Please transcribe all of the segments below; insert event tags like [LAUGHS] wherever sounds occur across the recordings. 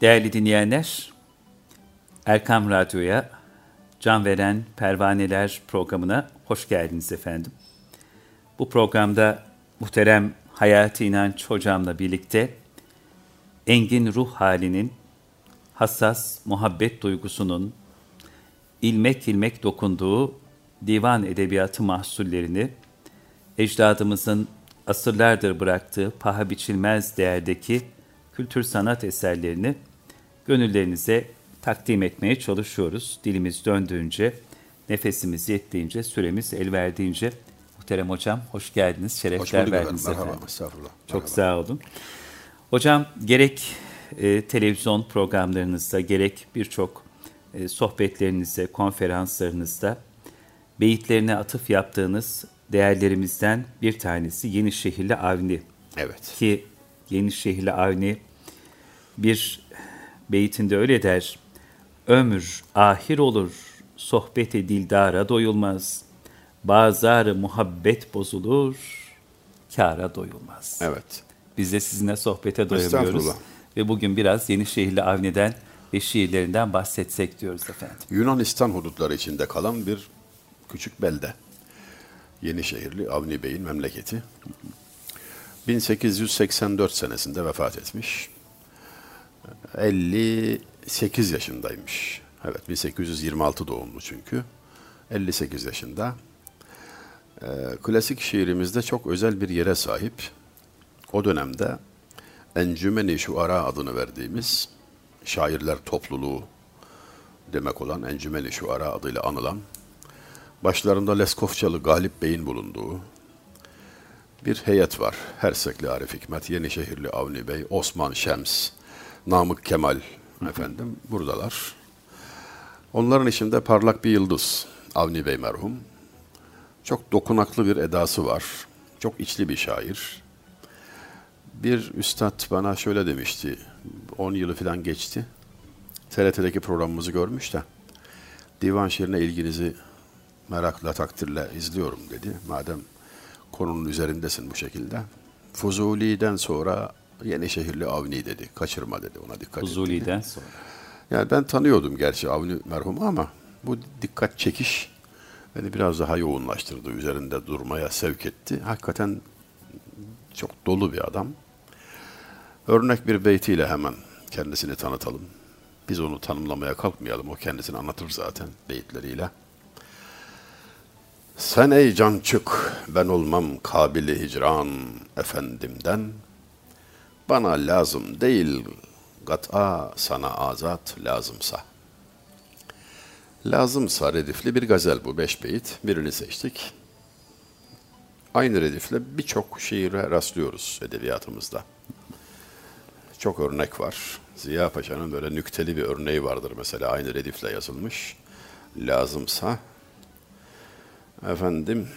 Değerli dinleyenler, Erkam Radyo'ya Can Veren Pervaneler programına hoş geldiniz efendim. Bu programda muhterem Hayati İnanç hocamla birlikte engin ruh halinin, hassas muhabbet duygusunun, ilmek ilmek dokunduğu divan edebiyatı mahsullerini, ecdadımızın asırlardır bıraktığı paha biçilmez değerdeki kültür sanat eserlerini gönüllerinize takdim etmeye çalışıyoruz. Dilimiz döndüğünce, nefesimiz yettiğince, süremiz el verdiğince. Muhterem hocam hoş geldiniz, şerefler Hoş verdiniz efendim. Merhaba, estağfurullah. Çok Merhaba. sağ olun. Hocam gerek e, televizyon programlarınızda gerek birçok e, sohbetlerinizde, konferanslarınızda beyitlerine atıf yaptığınız değerlerimizden bir tanesi Yenişehirli Avni. Evet. Ki Yenişehirli Avni bir beytinde öyle der. Ömür ahir olur, sohbeti dildara doyulmaz. Bazarı muhabbet bozulur, kâra doyulmaz. Evet. Biz de sizinle sohbete doyamıyoruz. Ve bugün biraz Yenişehirli Avni'den ve şiirlerinden bahsetsek diyoruz efendim. Yunanistan hudutları içinde kalan bir küçük belde. Yenişehirli Avni Bey'in memleketi. 1884 senesinde vefat etmiş. 58 yaşındaymış. Evet 1826 doğumlu çünkü. 58 yaşında. Ee, klasik şiirimizde çok özel bir yere sahip. O dönemde Encümeni Şuara adını verdiğimiz şairler topluluğu demek olan Encümeni Şuara adıyla anılan, başlarında Leskovçalı Galip Bey'in bulunduğu bir heyet var. Hersekli Arif Hikmet, Yenişehirli Avni Bey, Osman Şems, Namık Kemal efendim buradalar. Onların içinde parlak bir yıldız Avni Bey merhum. Çok dokunaklı bir edası var. Çok içli bir şair. Bir üstad bana şöyle demişti. 10 yılı falan geçti. TRT'deki programımızı görmüş de divan şiirine ilginizi merakla takdirle izliyorum dedi. Madem konunun üzerindesin bu şekilde. Fuzuli'den sonra Yenişehirli Avni dedi. Kaçırma dedi. Ona dikkat. Fuzuli'den sonra. Yani ben tanıyordum gerçi Avni merhumu ama bu dikkat çekiş beni biraz daha yoğunlaştırdı. Üzerinde durmaya sevk etti. Hakikaten çok dolu bir adam. Örnek bir beytiyle hemen kendisini tanıtalım. Biz onu tanımlamaya kalkmayalım. O kendisini anlatır zaten beyitleriyle. Sen ey can çık, ben olmam kabili hicran efendimden. Bana lazım değil, gat'a sana azat lazımsa. Lazımsa redifli bir gazel bu beş beyit. Birini seçtik. Aynı redifle birçok şiire rastlıyoruz edebiyatımızda. Çok örnek var. Ziya Paşa'nın böyle nükteli bir örneği vardır mesela aynı redifle yazılmış. Lazımsa efendim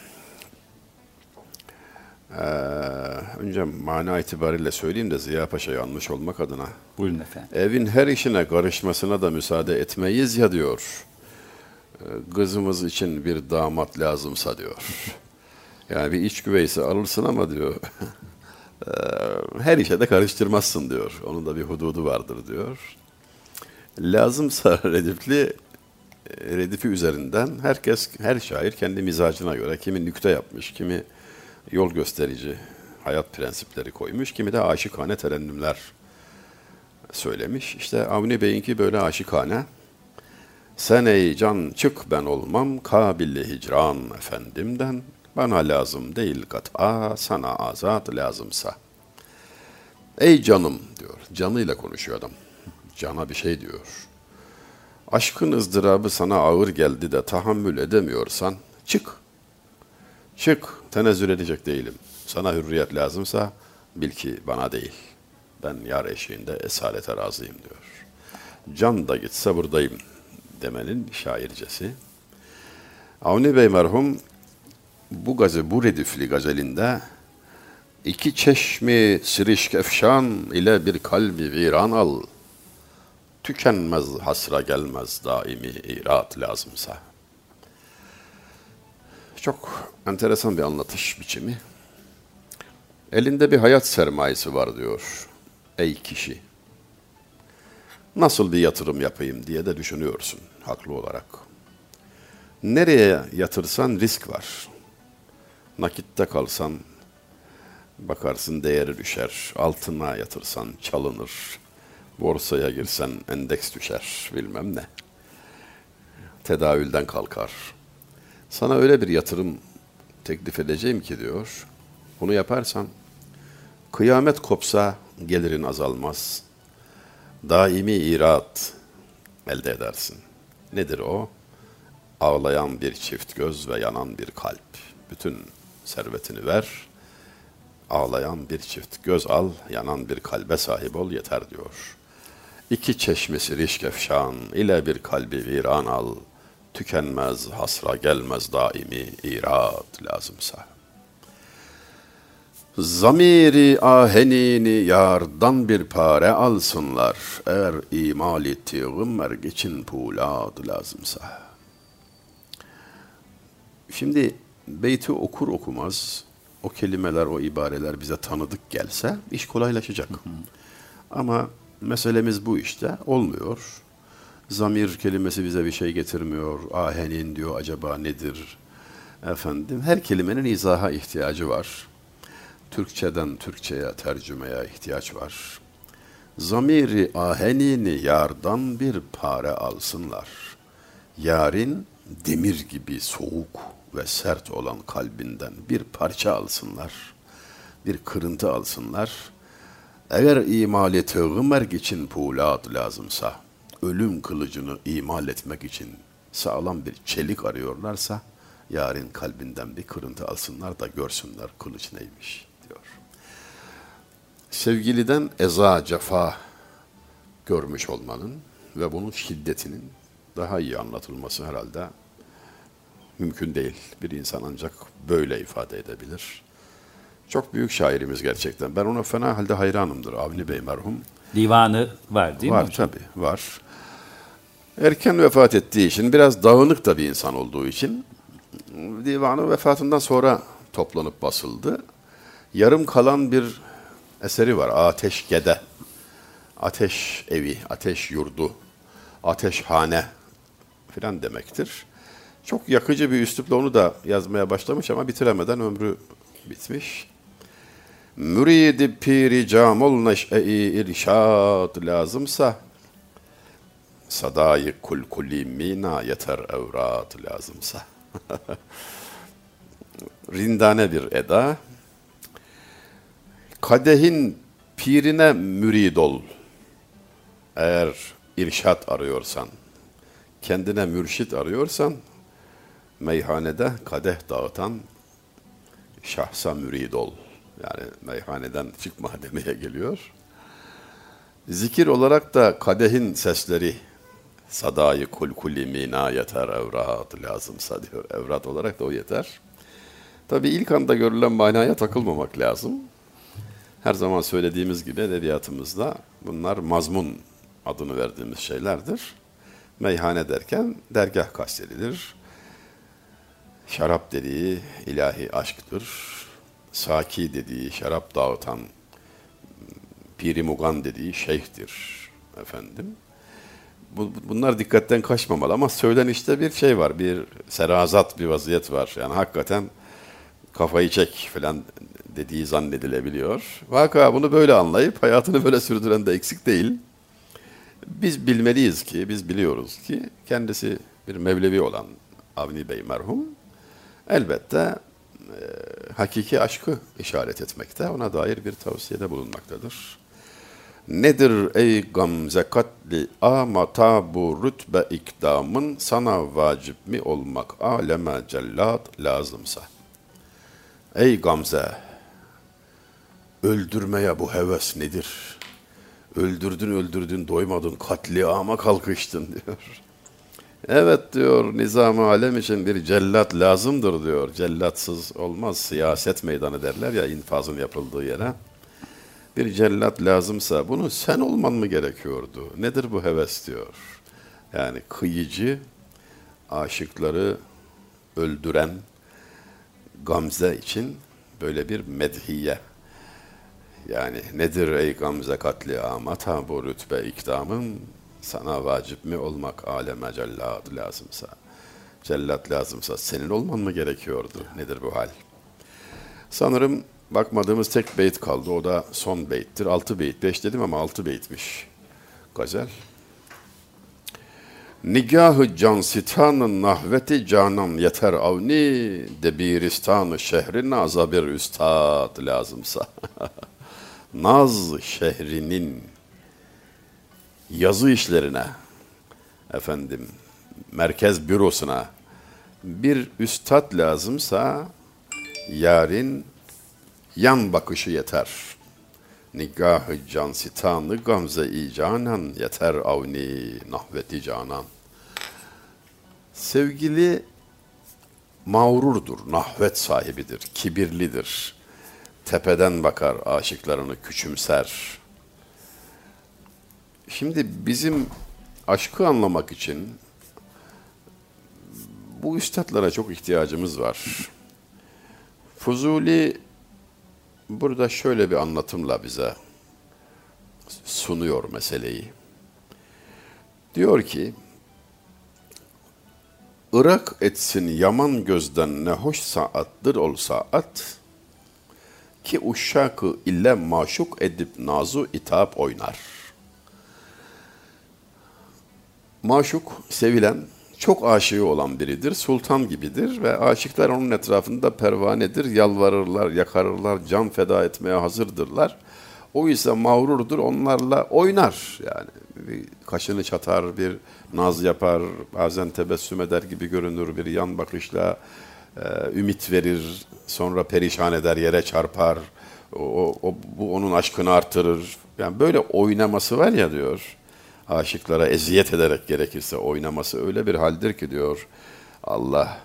eee, önce mana itibariyle söyleyeyim de Ziya Paşa yanlış olmak adına. Buyurun efendim. Evin her işine karışmasına da müsaade etmeyiz ya diyor. Ee, Kızımız için bir damat lazımsa diyor. Yani bir iç güveysi alırsın ama diyor. eee, [LAUGHS] her işe de karıştırmazsın diyor. Onun da bir hududu vardır diyor. Lazımsa [LAUGHS] redifli redifi üzerinden herkes, her şair kendi mizacına göre kimi nükte yapmış, kimi yol gösterici hayat prensipleri koymuş, kimi de aşıkane terennümler söylemiş. İşte Avni Bey'inki böyle aşikane. Sen ey can çık ben olmam kabilli hicran efendimden. Bana lazım değil kat'a sana azat lazımsa. Ey canım diyor. Canıyla konuşuyor adam. Cana bir şey diyor. Aşkın ızdırabı sana ağır geldi de tahammül edemiyorsan çık. Çık. Tenezzül edecek değilim. Sana hürriyet lazımsa bil ki bana değil. Ben yar eşiğinde esalete razıyım diyor. Can da gitse buradayım demenin şaircesi. Avni Bey merhum bu gazı bu redifli gazelinde iki çeşmi sirişk efşan ile bir kalbi viran al. Tükenmez hasra gelmez daimi irat lazımsa. Çok enteresan bir anlatış biçimi. Elinde bir hayat sermayesi var diyor. Ey kişi. nasıl bir yatırım yapayım diye de düşünüyorsun haklı olarak. Nereye yatırsan risk var. Nakitte kalsan bakarsın değeri düşer. Altına yatırsan çalınır. Borsaya girsen endeks düşer bilmem ne. Tedavülden kalkar. Sana öyle bir yatırım teklif edeceğim ki diyor. Bunu yaparsan kıyamet kopsa gelirin azalmaz. Daimi irat elde edersin. Nedir o? Ağlayan bir çift göz ve yanan bir kalp. Bütün servetini ver. Ağlayan bir çift göz al, yanan bir kalbe sahip ol yeter diyor. İki çeşmesi rişk efşan ile bir kalbi viran al. Tükenmez, hasra gelmez daimi irat lazımsa. Zamiri ahenini yardan bir pare alsınlar. Eğer imal ettiğim merg için pulad lazımsa. Şimdi beyti okur okumaz o kelimeler, o ibareler bize tanıdık gelse iş kolaylaşacak. Ama meselemiz bu işte. Olmuyor. Zamir kelimesi bize bir şey getirmiyor. Ahenin diyor acaba nedir? Efendim her kelimenin izaha ihtiyacı var. Türkçeden Türkçeye tercümeye ihtiyaç var. Zamiri ahenini yardan bir pare alsınlar. Yarın demir gibi soğuk ve sert olan kalbinden bir parça alsınlar. Bir kırıntı alsınlar. Eğer imali tığmerk için pulat lazımsa, ölüm kılıcını imal etmek için sağlam bir çelik arıyorlarsa, yarın kalbinden bir kırıntı alsınlar da görsünler kılıç neymiş diyor. Sevgiliden eza cefa görmüş olmanın ve bunun şiddetinin daha iyi anlatılması herhalde mümkün değil. Bir insan ancak böyle ifade edebilir. Çok büyük şairimiz gerçekten. Ben ona fena halde hayranımdır Avni Bey merhum. Divanı var değil var, mi? Var tabii var. Erken vefat ettiği için biraz dağınık da bir insan olduğu için divanı vefatından sonra toplanıp basıldı. Yarım kalan bir eseri var. Ateş Gede. Ateş evi, ateş yurdu, ateşhane filan demektir. Çok yakıcı bir üslupla onu da yazmaya başlamış ama bitiremeden ömrü bitmiş. Müridi piri camol neş'e-i irşad lazımsa sadayı kul kulli mina yeter evrat lazımsa. [LAUGHS] Rindane bir eda. Kadehin pirine mürid ol. Eğer irşat arıyorsan, kendine mürşit arıyorsan, meyhanede kadeh dağıtan şahsa mürid ol. Yani meyhaneden çıkma [LAUGHS] demeye geliyor. Zikir olarak da kadehin sesleri sadayı kul kulli mina yeter evrat lazımsa diyor. Evrat olarak da o yeter. Tabi ilk anda görülen manaya takılmamak lazım. Her zaman söylediğimiz gibi edebiyatımızda bunlar mazmun adını verdiğimiz şeylerdir. Meyhane derken dergah kastedilir. Şarap dediği ilahi aşktır. Saki dediği şarap dağıtan Piri Mugan dediği şeyhtir efendim. Bu, bunlar dikkatten kaçmamalı ama söylenişte bir şey var, bir serazat bir vaziyet var. Yani hakikaten kafayı çek falan dediği zannedilebiliyor. Vaka bunu böyle anlayıp hayatını böyle sürdüren de eksik değil. Biz bilmeliyiz ki, biz biliyoruz ki kendisi bir Mevlevi olan Avni Bey merhum elbette e, hakiki aşkı işaret etmekte, ona dair bir tavsiyede bulunmaktadır. Nedir ey gamze katli amata bu rütbe ikdamın sana vacip mi olmak aleme cellat lazımsa. Ey gamze, öldürmeye bu heves nedir? Öldürdün öldürdün doymadın katliama kalkıştın [LAUGHS] diyor. Evet diyor nizam alem için bir cellat lazımdır diyor. Cellatsız olmaz siyaset meydanı derler ya infazın yapıldığı yere. Bir cellat lazımsa bunu sen olman mı gerekiyordu? Nedir bu heves diyor. Yani kıyıcı, aşıkları öldüren Gamze için böyle bir medhiye. Yani nedir ey Gamze katli amata bu rütbe ikdamın Sana vacip mi olmak aleme cellat lazımsa? Cellat lazımsa senin olman mı gerekiyordu? Nedir bu hal? Sanırım bakmadığımız tek beyt kaldı. O da son beyttir. Altı beyt. Beş dedim ama altı beytmiş. Gazel. Nigahı can sitanın nahveti canan yeter avni debiristanı şehri naza bir üstad lazımsa. [LAUGHS] Naz şehrinin yazı işlerine efendim merkez bürosuna bir üstad lazımsa yarın yan bakışı yeter. Nigahı can sitanı gamze-i canan yeter avni nahveti canan. Sevgili mağrurdur, nahvet sahibidir, kibirlidir. Tepeden bakar, aşıklarını küçümser. Şimdi bizim aşkı anlamak için bu üstadlara çok ihtiyacımız var. Fuzuli burada şöyle bir anlatımla bize sunuyor meseleyi. Diyor ki, Irak etsin yaman gözden ne hoş saattır ol saat, ki uşşakı ile maşuk edip nazu itap oynar. Maşuk, sevilen, çok aşığı olan biridir, sultan gibidir ve aşıklar onun etrafında pervanedir, yalvarırlar, yakarırlar, can feda etmeye hazırdırlar. O ise mağrurdur, onlarla oynar yani. Bir kaşını çatar, bir naz yapar, bazen tebessüm eder gibi görünür, bir yan bakışla e, ümit verir, sonra perişan eder, yere çarpar. O, o, bu onun aşkını artırır. Yani böyle oynaması var ya diyor aşıklara eziyet ederek gerekirse oynaması öyle bir haldir ki diyor Allah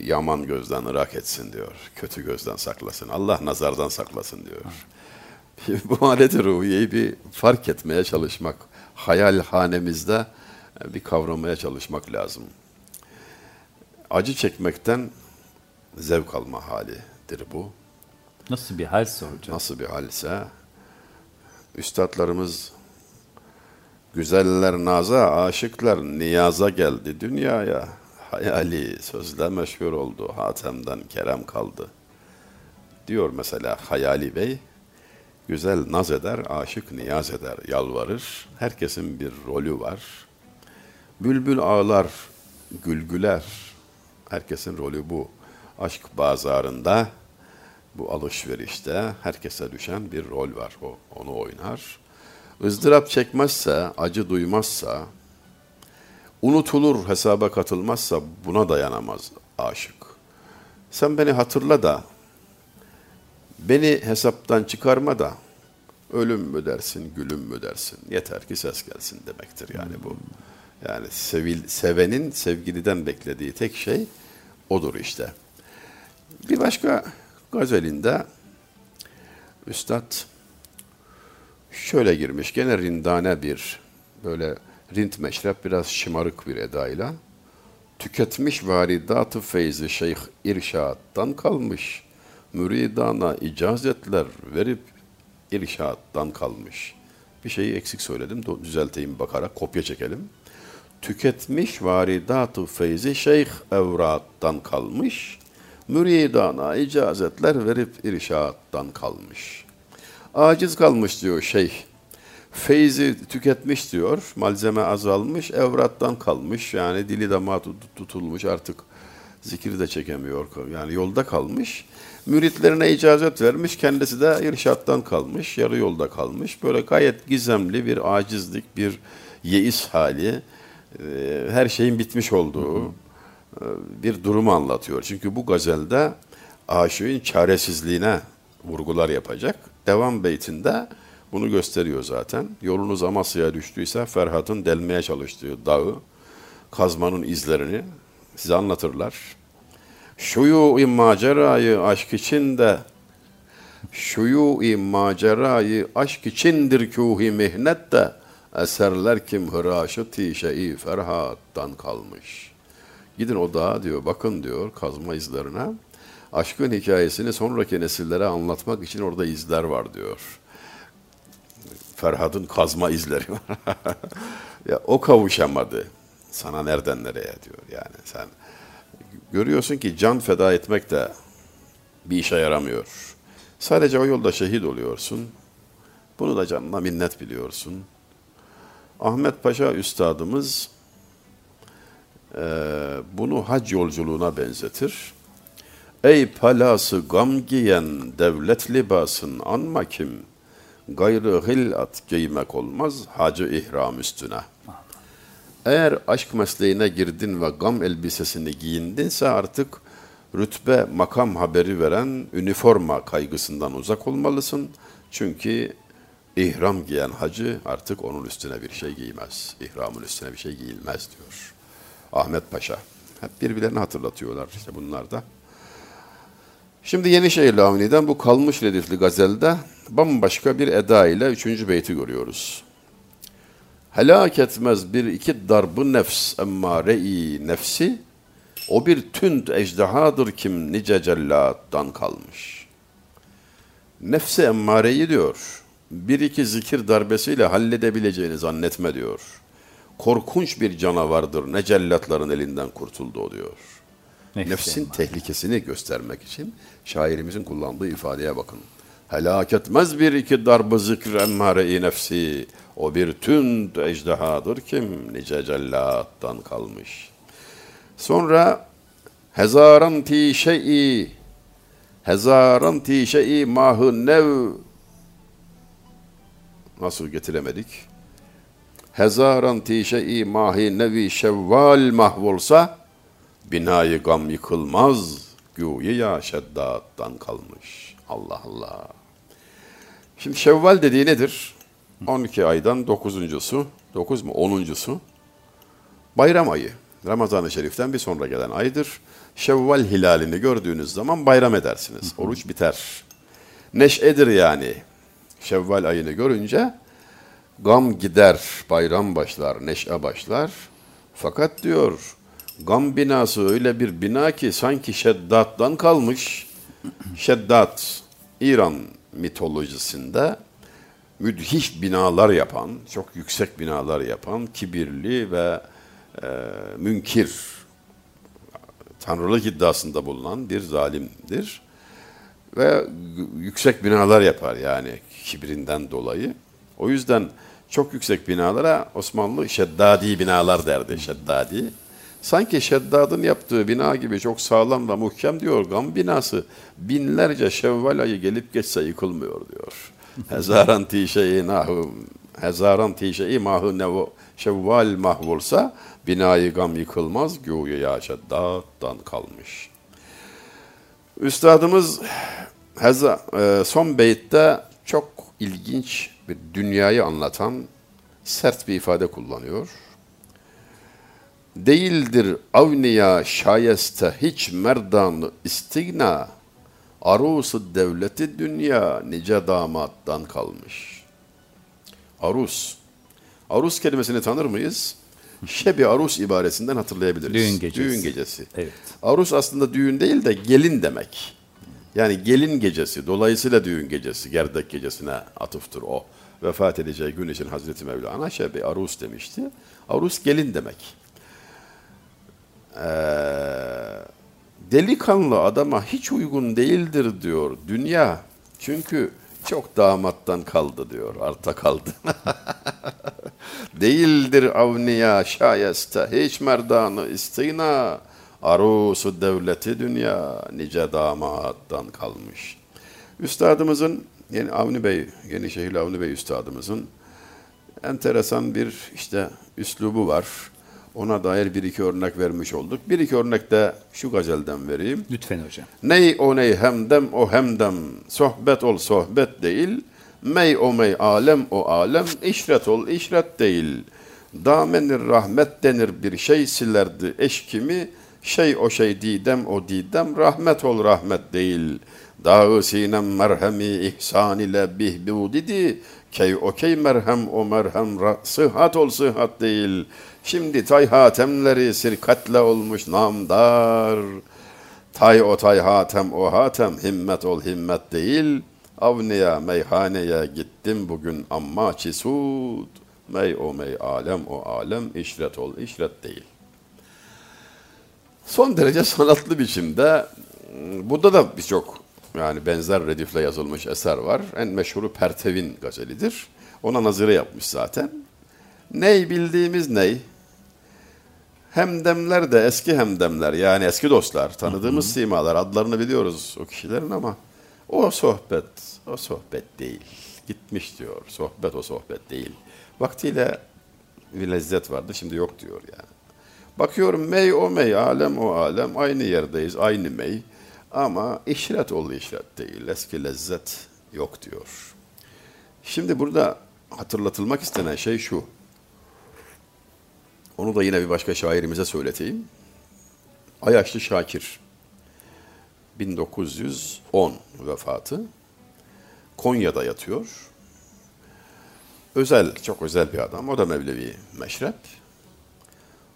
yaman gözden ırak etsin diyor. Kötü gözden saklasın. Allah nazardan saklasın diyor. [LAUGHS] Bu aleti ruhiyeyi bir fark etmeye çalışmak, hayal hanemizde bir kavramaya çalışmak lazım. Acı çekmekten zevk alma halidir bu. Nasıl bir halse hocam? Nasıl bir halse üstadlarımız Güzeller naza, aşıklar niyaza geldi dünyaya. Hayali sözle meşhur oldu, hatemden kerem kaldı. Diyor mesela Hayali Bey, güzel naz eder, aşık niyaz eder, yalvarır. Herkesin bir rolü var. Bülbül ağlar, gülgüler. Herkesin rolü bu. Aşk bazarında, bu alışverişte herkese düşen bir rol var. O onu oynar ızdırap çekmezse, acı duymazsa, unutulur, hesaba katılmazsa buna dayanamaz aşık. Sen beni hatırla da, beni hesaptan çıkarma da, ölüm mü dersin, gülüm mü dersin, yeter ki ses gelsin demektir yani bu. Yani sevil, sevenin sevgiliden beklediği tek şey odur işte. Bir başka gazelinde Üstad şöyle girmiş. Gene rindane bir böyle rint meşrep biraz şımarık bir edayla. Tüketmiş varidatı feyzi şeyh irşattan kalmış. Müridana icazetler verip irşattan kalmış. Bir şeyi eksik söyledim. Düzelteyim bakarak kopya çekelim. Tüketmiş varidatı feyzi şeyh evrattan kalmış. Müridana icazetler verip irşattan kalmış.'' Aciz kalmış diyor şeyh. Feyzi tüketmiş diyor. Malzeme azalmış. Evrattan kalmış. Yani dili damağı tutulmuş artık. Zikir de çekemiyor. Yani yolda kalmış. Müritlerine icazet vermiş. Kendisi de irşattan kalmış. Yarı yolda kalmış. Böyle gayet gizemli bir acizlik, bir yeis hali. Ee, her şeyin bitmiş olduğu e, bir durumu anlatıyor. Çünkü bu gazelde aşığın çaresizliğine vurgular yapacak devam beytinde bunu gösteriyor zaten. Yolunuz Amasya'ya düştüyse Ferhat'ın delmeye çalıştığı dağı, kazmanın izlerini size anlatırlar. Şuyu macerayı aşk içinde şuyu macerayı aşk içindir kuhi mihnet de eserler kim hıraşı tişe-i ferhattan kalmış. Gidin o dağa diyor, bakın diyor kazma izlerine aşkın hikayesini sonraki nesillere anlatmak için orada izler var diyor. Ferhat'ın kazma izleri var. [LAUGHS] ya o kavuşamadı. Sana nereden nereye diyor yani sen. Görüyorsun ki can feda etmek de bir işe yaramıyor. Sadece o yolda şehit oluyorsun. Bunu da canına minnet biliyorsun. Ahmet Paşa Üstadımız e, bunu hac yolculuğuna benzetir. Ey palası gam giyen devlet libasın anma kim, gayrı hilat giymek olmaz hacı ihram üstüne. Eğer aşk mesleğine girdin ve gam elbisesini giyindinse artık rütbe, makam haberi veren üniforma kaygısından uzak olmalısın. Çünkü ihram giyen hacı artık onun üstüne bir şey giymez. İhramın üstüne bir şey giyilmez diyor. Ahmet Paşa. Hep birbirlerini hatırlatıyorlar işte bunlar da. Şimdi Yenişehir Lavni'den bu kalmış redifli gazelde bambaşka bir eda ile üçüncü beyti görüyoruz. Helak etmez bir iki darbı nefs emmare-i nefsi, o bir tünd ejdehadır kim nice cellattan kalmış. Nefsi emmareyi diyor, bir iki zikir darbesiyle halledebileceğini zannetme diyor. Korkunç bir canavardır ne cellatların elinden kurtuldu o diyor. Nefsi Nefsin emmare. tehlikesini göstermek için şairimizin kullandığı ifadeye bakın. Helak etmez bir iki darbı zikr emmare-i nefsi. O bir tünd ejdehadır kim nice cellattan kalmış. Sonra hezaran ti şey'i hezaran ti şey'i mahı nev nasıl getiremedik? Hezaran ti şey'i mahi nevi şevval mahvolsa binayı gam yıkılmaz güya şeddattan kalmış. Allah Allah. Şimdi Şevval dediği nedir? 12 aydan 9.sü, 9 mu 10.sü bayram ayı. Ramazan-ı Şerif'ten bir sonra gelen aydır. Şevval hilalini gördüğünüz zaman bayram edersiniz. Oruç biter. Neşedir yani. Şevval ayını görünce gam gider, bayram başlar, neşe başlar. Fakat diyor gam binası öyle bir bina ki sanki şeddattan kalmış. Şeddat, İran mitolojisinde müthiş binalar yapan, çok yüksek binalar yapan, kibirli ve e, münkir, tanrılık iddiasında bulunan bir zalimdir. Ve yüksek binalar yapar yani kibirinden dolayı. O yüzden çok yüksek binalara Osmanlı şeddadi binalar derdi, şeddadi. Sanki Şeddad'ın yaptığı bina gibi çok sağlam ve muhkem diyor. Gam binası binlerce şevval ayı gelip geçse yıkılmıyor diyor. [LAUGHS] Hezaran tişe-i nahu hezaran tişe-i mahu nevo şevval mahvolsa binayı gam yıkılmaz güya Şeddad'dan kalmış. Üstadımız Heza, e, son beytte çok ilginç bir dünyayı anlatan sert bir ifade kullanıyor. Değildir avniya şayeste hiç merdanı istigna, arusu devleti dünya nice damattan kalmış. Arus. Arus kelimesini tanır mıyız? Şebi arus ibaresinden hatırlayabiliriz. Düğün gecesi. Düğün gecesi. Evet. Arus aslında düğün değil de gelin demek. Yani gelin gecesi, dolayısıyla düğün gecesi, gerdek gecesine atıftır o. Vefat edeceği gün için Hazreti Mevlana şebi arus demişti. Arus gelin demek. Ee, delikanlı adama hiç uygun değildir diyor dünya. Çünkü çok damattan kaldı diyor, arta kaldı. [LAUGHS] Değildir avniya şayeste hiç merdanı istina. Arusu devleti dünya nice damattan kalmış. Üstadımızın, yani Avni Bey, Yenişehir Avni Bey üstadımızın enteresan bir işte üslubu var. Ona dair bir iki örnek vermiş olduk. Bir iki örnek de şu gazelden vereyim. Lütfen hocam. Ney o ney hemdem o hemdem, sohbet ol sohbet değil. Mey o mey alem o alem, işret ol işret değil. Damenir rahmet denir bir şey silerdi eşkimi, şey o şey didem o didem, rahmet ol rahmet değil. Dağı sinem merhemi ihsan ile bihbudidi, key o key merhem o merhem, sıhhat ol sıhhat değil. Şimdi tay hatemleri sirkatle olmuş namdar. Tay o tay hatem o hatem himmet ol himmet değil. Avniya meyhaneye gittim bugün amma çisud. Mey o mey alem o alem işret ol işret değil. Son derece [LAUGHS] sanatlı biçimde burada da birçok yani benzer redifle yazılmış eser var. En meşhuru Pertevin gazelidir. Ona nazire yapmış zaten. Ney bildiğimiz ney? Hemdemler de eski hemdemler yani eski dostlar. Tanıdığımız simalar adlarını biliyoruz o kişilerin ama o sohbet o sohbet değil. Gitmiş diyor. Sohbet o sohbet değil. Vaktiyle bir lezzet vardı şimdi yok diyor yani. Bakıyorum mey o mey, alem o alem. Aynı yerdeyiz, aynı mey. Ama işret oldu işret değil. Eski lezzet yok diyor. Şimdi burada hatırlatılmak istenen şey şu. Onu da yine bir başka şairimize söyleteyim. Ayaşlı Şakir. 1910 vefatı. Konya'da yatıyor. Özel, çok özel bir adam. O da Mevlevi meşrep.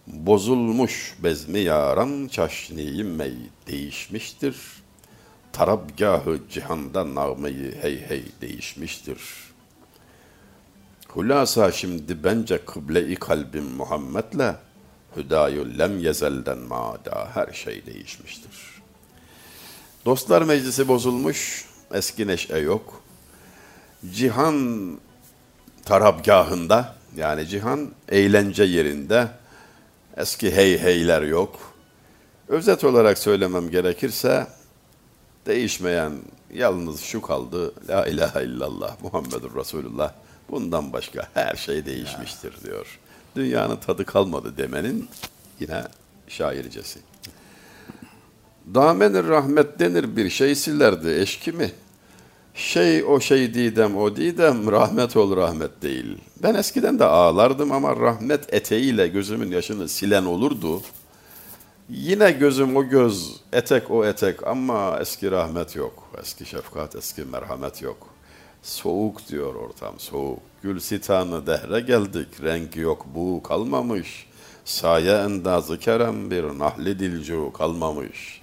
Bozulmuş bezmi yaran çaşniyi mey değişmiştir. Tarabgahı cihanda nağmeyi hey hey değişmiştir. Hulasa şimdi bence kıble-i kalbim Muhammed'le hüdayü lem yezelden mada her şey değişmiştir. Dostlar meclisi bozulmuş, eski neşe yok. Cihan tarabgahında yani cihan eğlence yerinde eski hey heyler yok. Özet olarak söylemem gerekirse değişmeyen yalnız şu kaldı. La ilahe illallah Muhammedur Resulullah. Bundan başka her şey değişmiştir diyor. Dünyanın tadı kalmadı demenin yine şaircesi. Damenir rahmet denir bir şey silerdi eşki mi? Şey o şey didem o didem rahmet ol rahmet değil. Ben eskiden de ağlardım ama rahmet eteğiyle gözümün yaşını silen olurdu. Yine gözüm o göz, etek o etek ama eski rahmet yok. Eski şefkat, eski merhamet yok. Soğuk diyor ortam, soğuk. Gül sitanı dehre geldik, rengi yok bu kalmamış. Saye endazı kerem bir nahli dilcu kalmamış.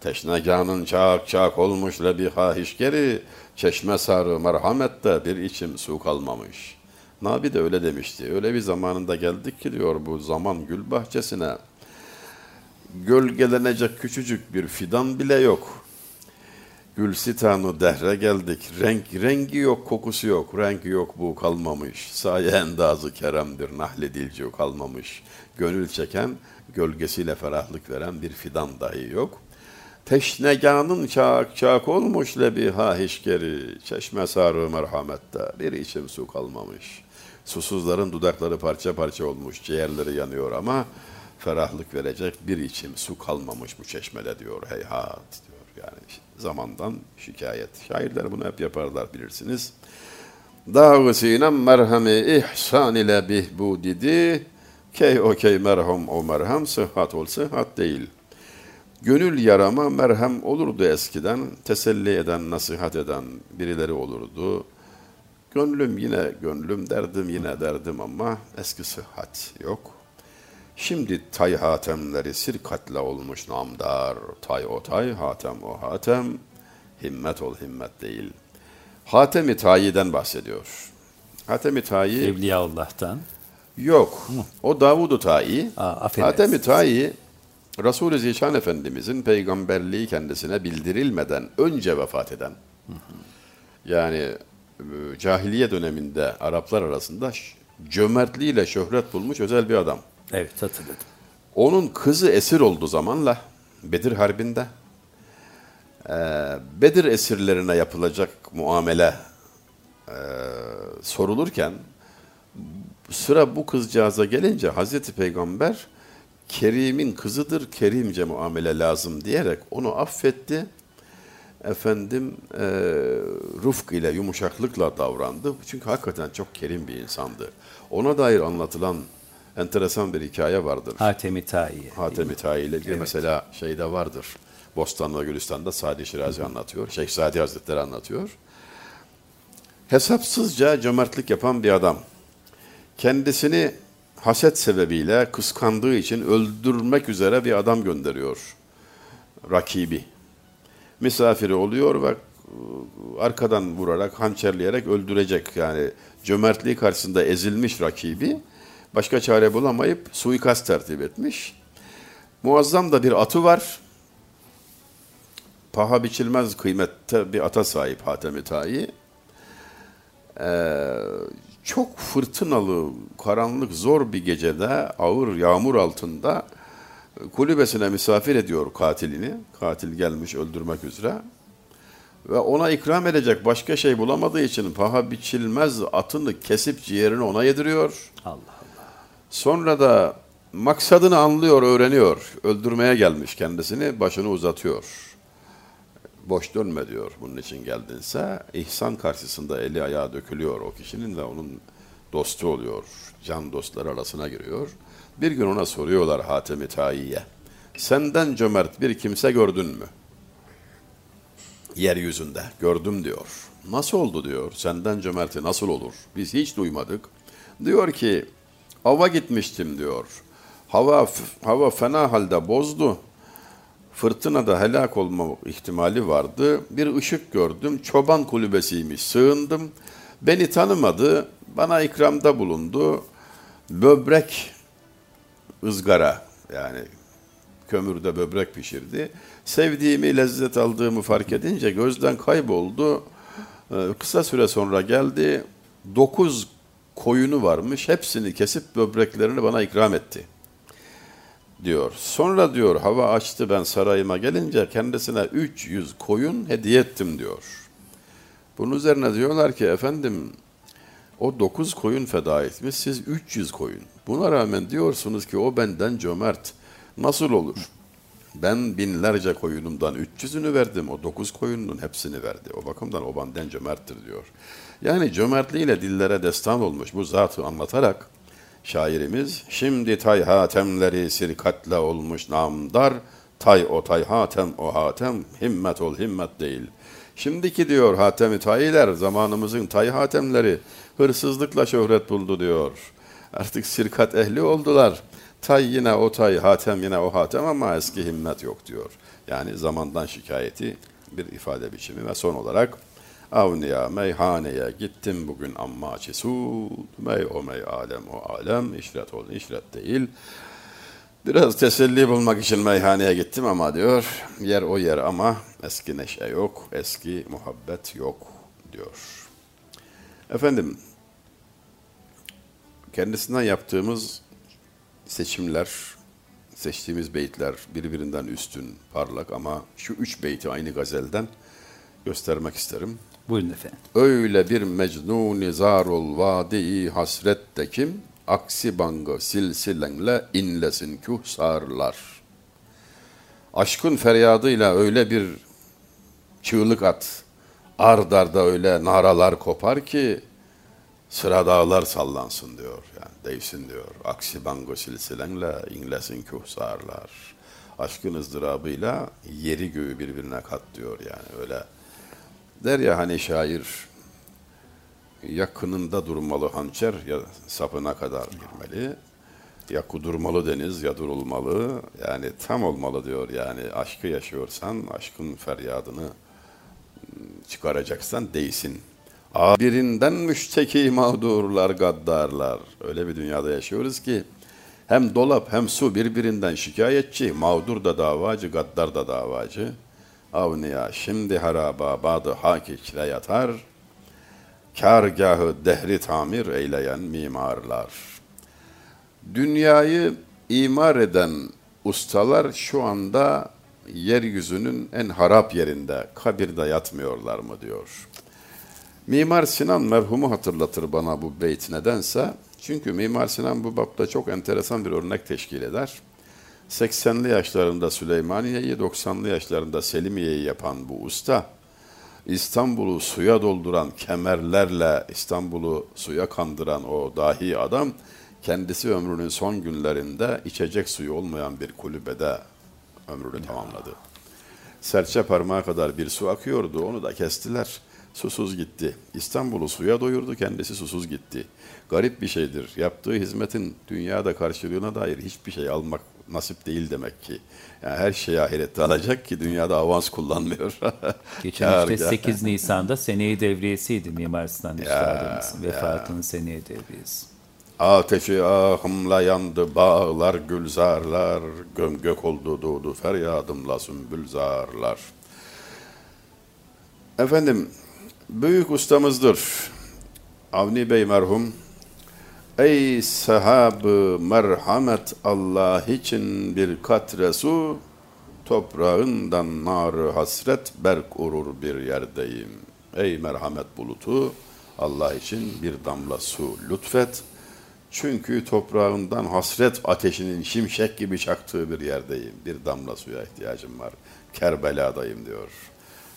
Teşneganın çak çak olmuş lebiha hişgeri, çeşme sarı merhamette bir içim su kalmamış. Nabi de öyle demişti. Öyle bir zamanında geldik ki diyor bu zaman gül bahçesine. Gölgelenecek küçücük bir fidan bile yok. Gül sitanı dehre geldik. Renk, rengi yok, kokusu yok. Renk yok bu kalmamış. Saye endazı keremdir, nahli dilci kalmamış. Gönül çeken, gölgesiyle ferahlık veren bir fidan dahi yok. Teşneganın çak çak olmuş lebiha hişkeri. Çeşme sarı merhamette bir içim su kalmamış. Susuzların dudakları parça parça olmuş, ciğerleri yanıyor ama ferahlık verecek bir içim su kalmamış bu çeşmede diyor heyhat diyor. Yani zamandan şikayet. Şairler bunu hep yaparlar bilirsiniz. Dağı sinem merhemi ihsan ile bihbudidi key okey merham o merhem sıhhat ol sıhhat değil. Gönül yarama merhem olurdu eskiden. Teselli eden, nasihat eden birileri olurdu. Gönlüm yine gönlüm, derdim yine derdim ama eski sıhhat yok. Şimdi tay hatemleri sirkatle olmuş namdar. Tay o tay, hatem o hatem. Himmet ol himmet değil. Hatem-i Tayi'den bahsediyor. Hatem-i Tayi Evliyaullah'tan. yok. O Davud-u Tayi. Hatem-i Tayi Resul-i Zişan Efendimizin peygamberliği kendisine bildirilmeden önce vefat eden. Yani e, cahiliye döneminde Araplar arasında cömertliğiyle şöhret bulmuş özel bir adam. Evet hatırladım. Onun kızı esir olduğu zamanla Bedir Harbi'nde e, Bedir esirlerine yapılacak muamele e, sorulurken sıra bu kızcağıza gelince Hazreti Peygamber Kerim'in kızıdır, kerimce muamele lazım diyerek onu affetti. Efendim e, rufk ile, yumuşaklıkla davrandı. Çünkü hakikaten çok kerim bir insandı. Ona dair anlatılan enteresan bir hikaye vardır. Hatemi Tayi. Hatem-i ile ilgili mesela şeyde vardır. Bostanlı Gülistan'da Sadi Şirazi anlatıyor. Şeyh Sadi Hazretleri anlatıyor. Hesapsızca cömertlik yapan bir adam. Kendisini haset sebebiyle kıskandığı için öldürmek üzere bir adam gönderiyor. Rakibi. Misafiri oluyor ve arkadan vurarak, hançerleyerek öldürecek. Yani cömertliği karşısında ezilmiş rakibi başka çare bulamayıp suikast tertip etmiş. Muazzam da bir atı var. Paha biçilmez kıymette bir ata sahip Hatem-i Tayi. Ee, çok fırtınalı, karanlık, zor bir gecede ağır yağmur altında kulübesine misafir ediyor katilini. Katil gelmiş öldürmek üzere. Ve ona ikram edecek başka şey bulamadığı için paha biçilmez atını kesip ciğerini ona yediriyor. Allah. Sonra da maksadını anlıyor, öğreniyor. Öldürmeye gelmiş kendisini, başını uzatıyor. Boş dönme diyor bunun için geldinse. ihsan karşısında eli ayağı dökülüyor o kişinin ve onun dostu oluyor. Can dostları arasına giriyor. Bir gün ona soruyorlar Hatem-i. Senden cömert bir kimse gördün mü? Yeryüzünde gördüm diyor. Nasıl oldu diyor. Senden cömerti nasıl olur? Biz hiç duymadık. Diyor ki ava gitmiştim diyor. Hava hava fena halde bozdu. Fırtınada helak olma ihtimali vardı. Bir ışık gördüm. Çoban kulübesiymiş. Sığındım. Beni tanımadı. Bana ikramda bulundu. Böbrek ızgara yani kömürde böbrek pişirdi. Sevdiğimi, lezzet aldığımı fark edince gözden kayboldu. Ee, kısa süre sonra geldi. Dokuz koyunu varmış. Hepsini kesip böbreklerini bana ikram etti. Diyor. Sonra diyor hava açtı ben sarayıma gelince kendisine 300 koyun hediye ettim diyor. Bunun üzerine diyorlar ki efendim o 9 koyun feda etmiş siz 300 koyun. Buna rağmen diyorsunuz ki o benden cömert. Nasıl olur? Ben binlerce koyunumdan 300'ünü verdim. O 9 koyunun hepsini verdi. O bakımdan o benden cömerttir diyor. Yani cömertliğiyle dillere destan olmuş bu zatı anlatarak şairimiz şimdi tay hatemleri sirkatle olmuş namdar tay o tay hatem o hatem himmet ol himmet değil. Şimdiki diyor hatemi tayiler zamanımızın tay hatemleri hırsızlıkla şöhret buldu diyor. Artık sirkat ehli oldular. Tay yine o tay, hatem yine o hatem ama eski himmet yok diyor. Yani zamandan şikayeti bir ifade biçimi ve son olarak Avniya meyhaneye gittim bugün amma çesud, mey o mey alem o alem, işret ol işret değil. Biraz teselli bulmak için meyhaneye gittim ama diyor, yer o yer ama eski neşe yok, eski muhabbet yok diyor. Efendim, kendisinden yaptığımız seçimler, seçtiğimiz beyitler birbirinden üstün, parlak ama şu üç beyti aynı gazelden göstermek isterim. Buyurun efendim. Öyle bir mecnun zarul vadi hasrette kim? Aksi bangı silsilenle inlesin kuhsarlar. Aşkın feryadıyla öyle bir çığlık at. Ard arda öyle naralar kopar ki sıra dağlar sallansın diyor. Yani değsin diyor. Aksi bango silsilenle inlesin kuhsarlar. Aşkın ızdırabıyla yeri göğü birbirine kat diyor yani öyle Der ya hani şair yakınında durmalı hançer ya sapına kadar girmeli. Ya kudurmalı deniz ya durulmalı. Yani tam olmalı diyor yani aşkı yaşıyorsan aşkın feryadını çıkaracaksan değsin. Birinden müşteki mağdurlar, gaddarlar. Öyle bir dünyada yaşıyoruz ki hem dolap hem su birbirinden şikayetçi, mağdur da davacı, gaddar da davacı. Avniya şimdi haraba badı hak içre yatar, kargahı dehri tamir eyleyen mimarlar. Dünyayı imar eden ustalar şu anda yeryüzünün en harap yerinde, kabirde yatmıyorlar mı diyor. Mimar Sinan merhumu hatırlatır bana bu beyt nedense. Çünkü Mimar Sinan bu bapta çok enteresan bir örnek teşkil eder. 80'li yaşlarında Süleymaniye'yi, 90'lı yaşlarında Selimiye'yi yapan bu usta, İstanbul'u suya dolduran kemerlerle İstanbul'u suya kandıran o dahi adam, kendisi ömrünün son günlerinde içecek suyu olmayan bir kulübede ömrünü tamamladı. Serçe parmağı kadar bir su akıyordu, onu da kestiler. Susuz gitti. İstanbul'u suya doyurdu, kendisi susuz gitti. Garip bir şeydir. Yaptığı hizmetin dünyada karşılığına dair hiçbir şey almak nasip değil demek ki. Yani her şeyi ahirette alacak ki dünyada avans kullanmıyor. [LAUGHS] Geçen işte kâr. 8 Nisan'da seneyi devriyesiydi Mimar Sinan Üstadımızın vefatının seneyi devriyesi. Ateşi ahımla yandı bağlar gülzarlar, göm gök oldu doğdu feryadımla sümbülzarlar. Efendim, büyük ustamızdır. Avni Bey merhum. Ey sahabı merhamet Allah için bir katre su, toprağından narı hasret berk urur bir yerdeyim. Ey merhamet bulutu, Allah için bir damla su lütfet. Çünkü toprağından hasret ateşinin şimşek gibi çaktığı bir yerdeyim. Bir damla suya ihtiyacım var. Kerbela'dayım diyor.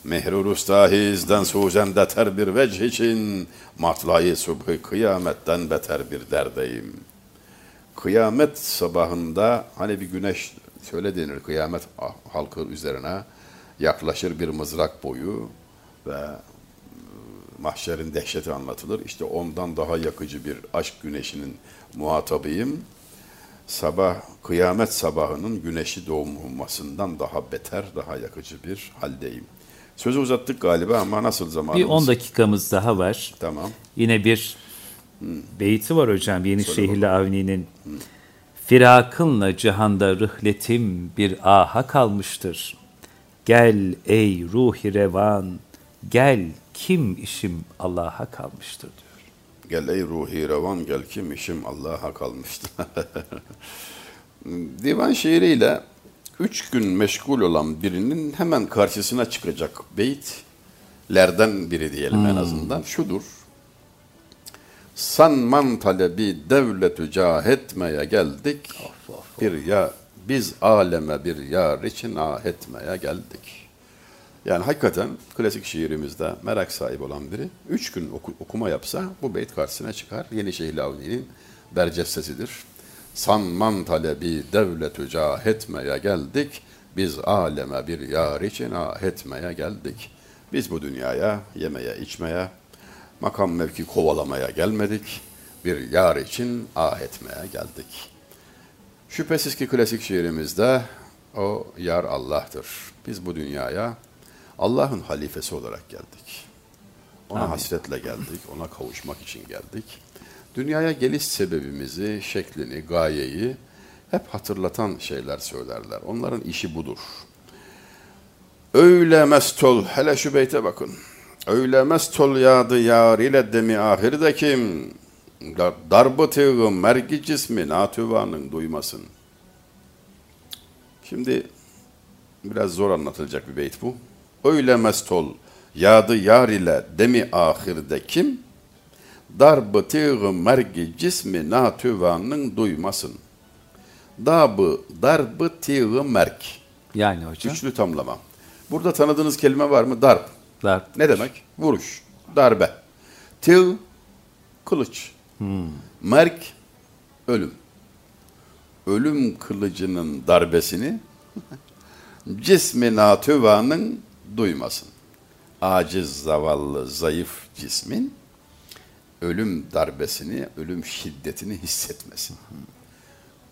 Mehrur ustahizden suzen deter bir vecih için matlayı subhı kıyametten beter bir derdeyim. Kıyamet sabahında hani bir güneş şöyle denir kıyamet halkı üzerine yaklaşır bir mızrak boyu ve mahşerin dehşeti anlatılır. İşte ondan daha yakıcı bir aşk güneşinin muhatabıyım. Sabah, kıyamet sabahının güneşi doğmasından daha beter, daha yakıcı bir haldeyim. Sözü uzattık galiba ama nasıl zamanımız? Bir 10 dakikamız daha var. Tamam. Yine bir beyti var hocam Yenişehirli Avni'nin. Firakınla cihanda rıhletim bir aha kalmıştır. Gel ey ruhi revan, gel kim işim Allah'a kalmıştır diyor. Gel ey ruhi revan gel kim işim Allah'a kalmıştı. [LAUGHS] Divan şiiriyle üç gün meşgul olan birinin hemen karşısına çıkacak beytlerden biri diyelim en azından şudur. Sanman talebi devletü cahetmeye geldik. Bir ya biz aleme bir yar için ah etmeye geldik. Yani hakikaten klasik şiirimizde merak sahibi olan biri üç gün oku- okuma yapsa bu beyt karşısına çıkar. Yenişehirli Avni'nin bercestesidir. Sanman talebi devletü cahetmeye geldik. Biz aleme bir yar için ah etmeye geldik. Biz bu dünyaya yemeye içmeye, makam mevki kovalamaya gelmedik. Bir yar için ah etmeye geldik. Şüphesiz ki klasik şiirimizde o yar Allah'tır. Biz bu dünyaya Allah'ın halifesi olarak geldik. Ona hasretle geldik, ona kavuşmak için geldik. Dünyaya geliş sebebimizi, şeklini, gayeyi hep hatırlatan şeyler söylerler. Onların işi budur. Öyle mest ol, hele şu beyte bakın. Öyle mest ol yadı yar ile demi ahirde kim? Dar, darbı tığı mergi cismi natüvanın duymasın. Şimdi biraz zor anlatılacak bir beyt bu. Öyle mest ol yadı yar ile demi ahirde kim? Darbı mergi cismi natüvanın duymasın. Dabı darbı tığı merk. Yani hocam. Üçlü tamlama. Burada tanıdığınız kelime var mı? Darp. Darp. Ne demek? Vuruş, darbe. Tığ, kılıç. Merk, ölüm. Ölüm kılıcının darbesini [LAUGHS] cismi natüvanın duymasın. Aciz, zavallı, zayıf cismin ölüm darbesini, ölüm şiddetini hissetmesin.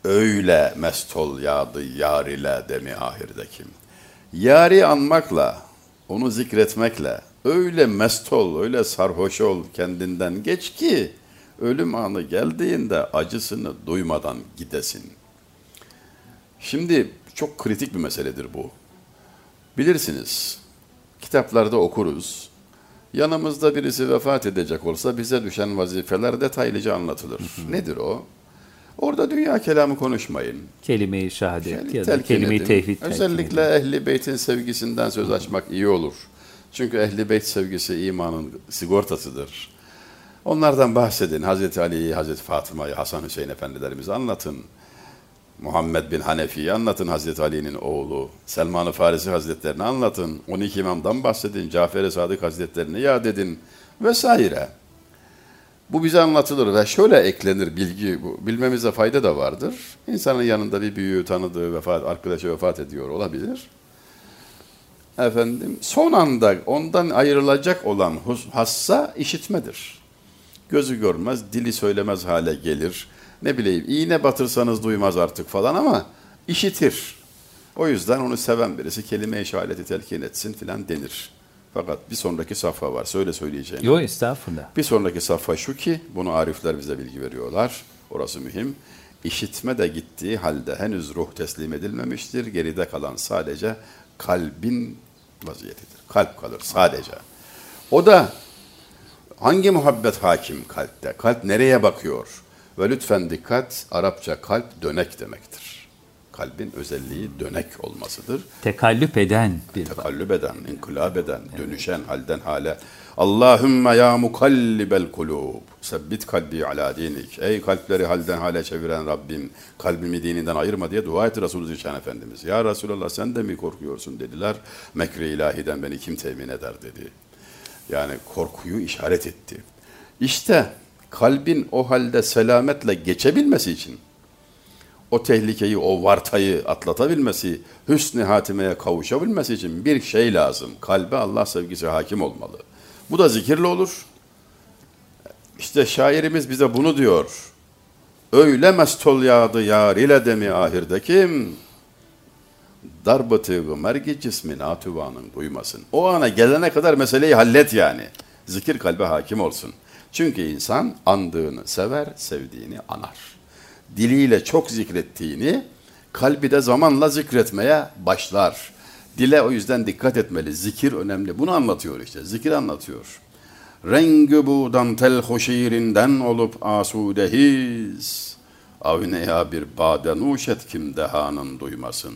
Öyle mestol yağdı yar ile demi ahirdekim. Yari anmakla, onu zikretmekle öyle mest ol, öyle sarhoş ol kendinden geç ki ölüm anı geldiğinde acısını duymadan gidesin. Şimdi çok kritik bir meseledir bu. Bilirsiniz, kitaplarda okuruz. Yanımızda birisi vefat edecek olsa bize düşen vazifeler detaylıca anlatılır. Nedir o? Orada dünya kelamı konuşmayın. Kelime-i şehadet ya da kelime-i tevhid Özellikle edin. ehli beytin sevgisinden söz açmak iyi olur. Çünkü ehli beyt sevgisi imanın sigortasıdır. Onlardan bahsedin. Hazreti Ali'yi, Hazreti Fatıma'yı, Hasan Hüseyin efendilerimizi anlatın. Muhammed bin Hanefi'yi anlatın Hazreti Ali'nin oğlu. Selman-ı Farisi Hazretlerini anlatın. 12 imamdan bahsedin. Cafer-i Sadık Hazretlerini yad edin. Vesaire. Bu bize anlatılır ve şöyle eklenir bilgi, bu, bilmemize fayda da vardır. İnsanın yanında bir büyüğü tanıdığı vefat, arkadaşı vefat ediyor olabilir. Efendim, son anda ondan ayrılacak olan hassa işitmedir. Gözü görmez, dili söylemez hale gelir. Ne bileyim, iğne batırsanız duymaz artık falan ama işitir. O yüzden onu seven birisi kelime-i şehadeti telkin etsin filan denir. Fakat bir sonraki safha var. Söyle söyleyeceğim. Yok estağfurullah. Bir sonraki safha şu ki, bunu arifler bize bilgi veriyorlar. Orası mühim. İşitme de gittiği halde henüz ruh teslim edilmemiştir. Geride kalan sadece kalbin vaziyetidir. Kalp kalır sadece. O da hangi muhabbet hakim kalpte? Kalp nereye bakıyor? Ve lütfen dikkat, Arapça kalp dönek demektir. Kalbin özelliği dönek olmasıdır. Tekallüp eden bir Tekallüp eden, inkılap eden, dönüşen halden hale. Allahümme ya mukallibel kulub. Sebbit kalbi ala dinik. Ey kalpleri halden hale çeviren Rabbim, kalbimi dininden ayırma diye dua etti Resulü Zişan Efendimiz. Ya Resulallah sen de mi korkuyorsun dediler. Mekri ilahiden beni kim temin eder dedi. Yani korkuyu işaret etti. İşte kalbin o halde selametle geçebilmesi için o tehlikeyi, o vartayı atlatabilmesi, hüsnü hatimeye kavuşabilmesi için bir şey lazım. Kalbe Allah sevgisi hakim olmalı. Bu da zikirle olur. İşte şairimiz bize bunu diyor. Öyle mestol yağdı yar ile demi ahirde kim? Darbatı mergi cismin atüvanın duymasın. O ana gelene kadar meseleyi hallet yani. Zikir kalbe hakim olsun. Çünkü insan andığını sever, sevdiğini anar. Diliyle çok zikrettiğini, kalbi de zamanla zikretmeye başlar. Dile o yüzden dikkat etmeli. Zikir önemli. Bunu anlatıyor işte. Zikir anlatıyor. Rengi bu dantel hoşirinden olup asudehiz. Avneya bir bade nuşet kim dehanın duymasın.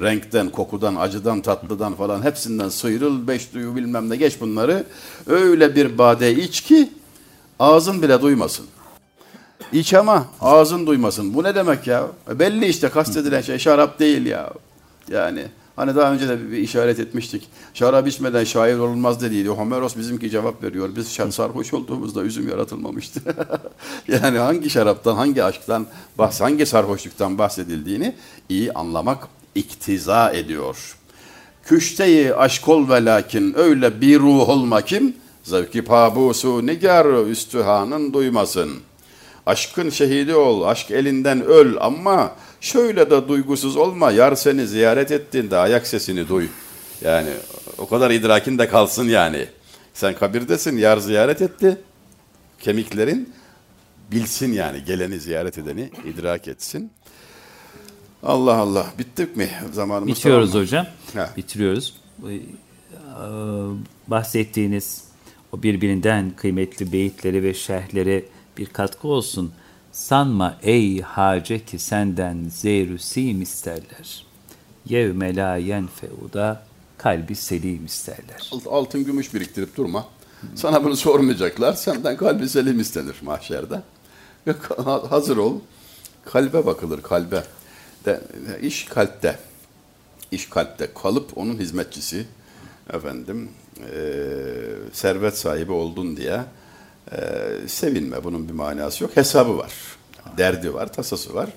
Renkten, kokudan, acıdan, tatlıdan falan hepsinden sıyrıl, beş duyu bilmem ne geç bunları. Öyle bir bade iç ki ağzın bile duymasın. İç ama ağzın duymasın. Bu ne demek ya? Belli işte kastedilen şey şarap değil ya. Yani hani daha önce de bir işaret etmiştik. Şarap içmeden şair olunmaz dediydi. Homeros bizimki cevap veriyor. Biz sarhoş olduğumuzda üzüm yaratılmamıştı. [LAUGHS] yani hangi şaraptan, hangi aşktan, bahs hangi sarhoşluktan bahsedildiğini iyi anlamak iktiza ediyor. Küşteyi aşk ol ve lakin öyle bir ruh olma kim? Zevki pabusu nigar üstühanın duymasın. Aşkın şehidi ol, aşk elinden öl ama şöyle de duygusuz olma. Yar seni ziyaret ettiğinde ayak sesini duy. Yani o kadar idrakin de kalsın yani. Sen kabirdesin, yar ziyaret etti. Kemiklerin bilsin yani geleni ziyaret edeni idrak etsin. Allah Allah. Bittik mi? Zamanımız Bitiyoruz tamam mı? hocam. Ha. Bitiriyoruz. Bu, e, Bahsettiğiniz o birbirinden kıymetli beyitleri ve şerhleri bir katkı olsun. Sanma ey hace ki senden zeyru sim isterler. Yevme la yenfeuda kalbi selim isterler. Alt- Altın gümüş biriktirip durma. Sana bunu sormayacaklar. Senden kalbi selim istenir mahşerde. Hazır ol. Kalbe bakılır kalbe. De, iş kalpte. İş kalpte kalıp onun hizmetçisi efendim eee, servet sahibi oldun diye eee, sevinme. Bunun bir manası yok. Hesabı var. Derdi var, tasası var.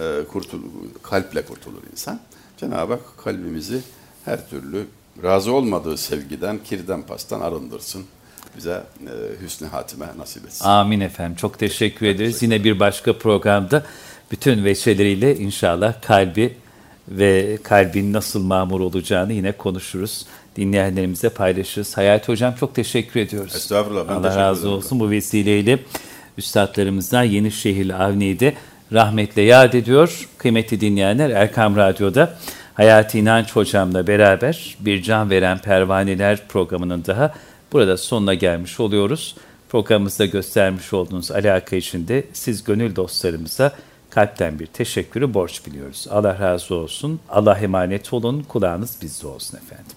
Eee, kurtul, kalple kurtulur insan. Cenab-ı Hak kalbimizi her türlü razı olmadığı sevgiden, kirden, pastan arındırsın. Bize eee hüsnü hatime nasip etsin. Amin efendim. Çok teşekkür ederiz. Yine bir başka programda bütün veçeleriyle inşallah kalbi ve kalbin nasıl mamur olacağını yine konuşuruz. Dinleyenlerimize paylaşırız. Hayati Hocam çok teşekkür ediyoruz. Estağfurullah, ben Allah razı ederim. olsun. Bu vesileyle üstadlarımızdan Yenişehirli Avni'yi de rahmetle yad ediyor. Kıymetli dinleyenler Erkam Radyo'da Hayati İnanç Hocam'la beraber bir can veren pervaneler programının daha burada sonuna gelmiş oluyoruz. Programımızda göstermiş olduğunuz alaka için de siz gönül dostlarımıza kalpten bir teşekkürü borç biliyoruz. Allah razı olsun. Allah emanet olun. Kulağınız bizde olsun efendim.